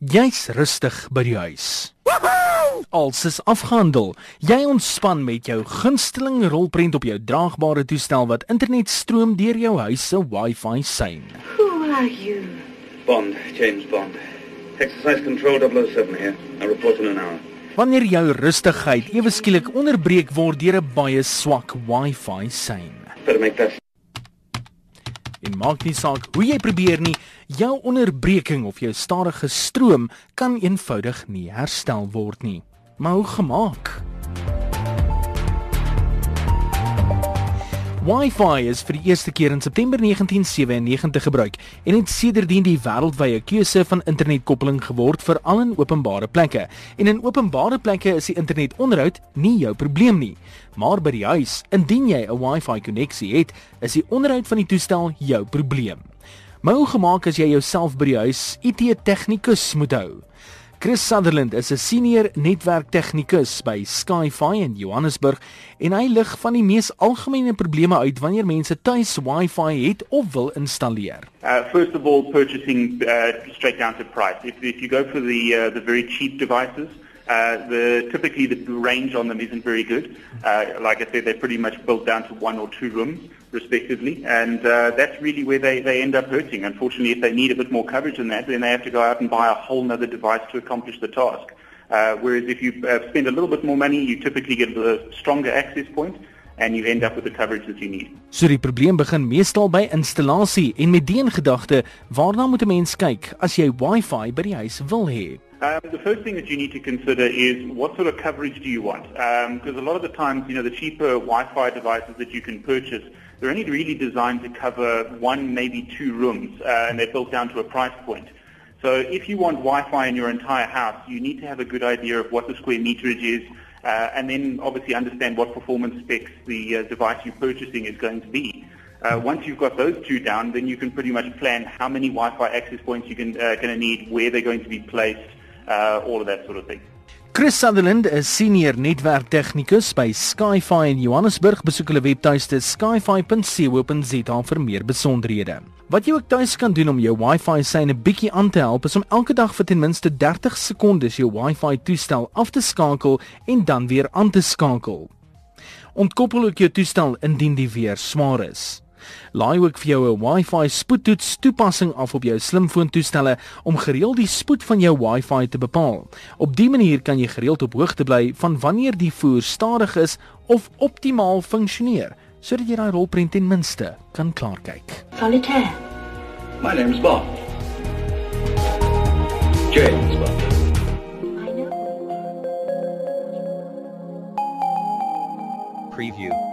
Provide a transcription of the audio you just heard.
Jy's rustig by die huis. Alles is afgehandel. Jy ontspan met jou gunsteling rolprent op jou draagbare toestel wat internet stroom deur jou huis se Wi-Fi sein. Who are you? Bond, James Bond. Exercise Control 007 here. I report in an hour. Wanneer jou rustigheid ewe skielik onderbreek word deur 'n baie swak Wi-Fi sein. Better make that En maak nie saak hoe jy probeer nie, jou onderbreking of jou stadige stroom kan eenvoudig nie herstel word nie. Maar hoe gemaak? Wi-Fi is vir die eerste keer in September 1997 gebruik en het sedertdien die wêreldwye keuse van internetkoppeling geword vir al in openbare plekke. En in openbare plekke is die internetonderhoud nie jou probleem nie, maar by die huis, indien jy 'n Wi-Fi koneksie het, is die onderhoud van die toestel jou probleem. Hoe gemaak as jy jouself by die huis IT tegnikus moet hou? Chris Sutherland is 'n senior netwerktegnikus by Skyfi in Johannesburg en hy lig van die mees algemene probleme uit wanneer mense tuis Wi-Fi het of wil installeer. Uh, first of all, purchasing uh, straight down to price. If, if you go for the uh, the very cheap devices, uh, the typically the range on them isn't very good. Uh, like I said, they're pretty much built down to one or two rooms. respectively, and uh, that's really where they, they end up hurting. Unfortunately, if they need a bit more coverage than that, then they have to go out and buy a whole other device to accomplish the task. Uh, whereas if you uh, spend a little bit more money, you typically get a stronger access point and you end up with the coverage that you need. So die probleem begin meestal by installasie en met die in gedagte, waarna moet 'n mens kyk as jy Wi-Fi by die huis wil hê? Um, the first thing that you need to consider is what sort of coverage do you want? Because um, a lot of the times, you know, the cheaper Wi-Fi devices that you can purchase they're only really designed to cover one, maybe two rooms, uh, and they're built down to a price point. So if you want Wi-Fi in your entire house, you need to have a good idea of what the square meterage is, uh, and then obviously understand what performance specs the uh, device you're purchasing is going to be. Uh, once you've got those two down, then you can pretty much plan how many Wi-Fi access points you're uh, going to need, where they're going to be placed, uh, all of that sort of thing. Chris Sutherland is senior netwerktegnikus by Skyfi in Johannesburg. Besoek hulle webtuiste skyfi.co.za vir meer besonderhede. Wat jy ook tuis kan doen om jou Wi-Fi syne bietjie aan te help is om elke dag vir ten minste 30 sekondes jou Wi-Fi toestel af te skakel en dan weer aan te skakel. Ontkoppel ook jou toestel indien die weer swaar is. Laai ook vir jou 'n Wi-Fi spoedtoets toepassing af op jou slimfoontoestelle om gereeld die spoed van jou Wi-Fi te bepaal. Op dië manier kan jy gereeld op hoogte bly van wanneer die voer stadig is of optimaal funksioneer, sodat jy daai rolprent ten minste kan klaar kyk. Solitaire. My name's Bob. James Bond. Know. preview.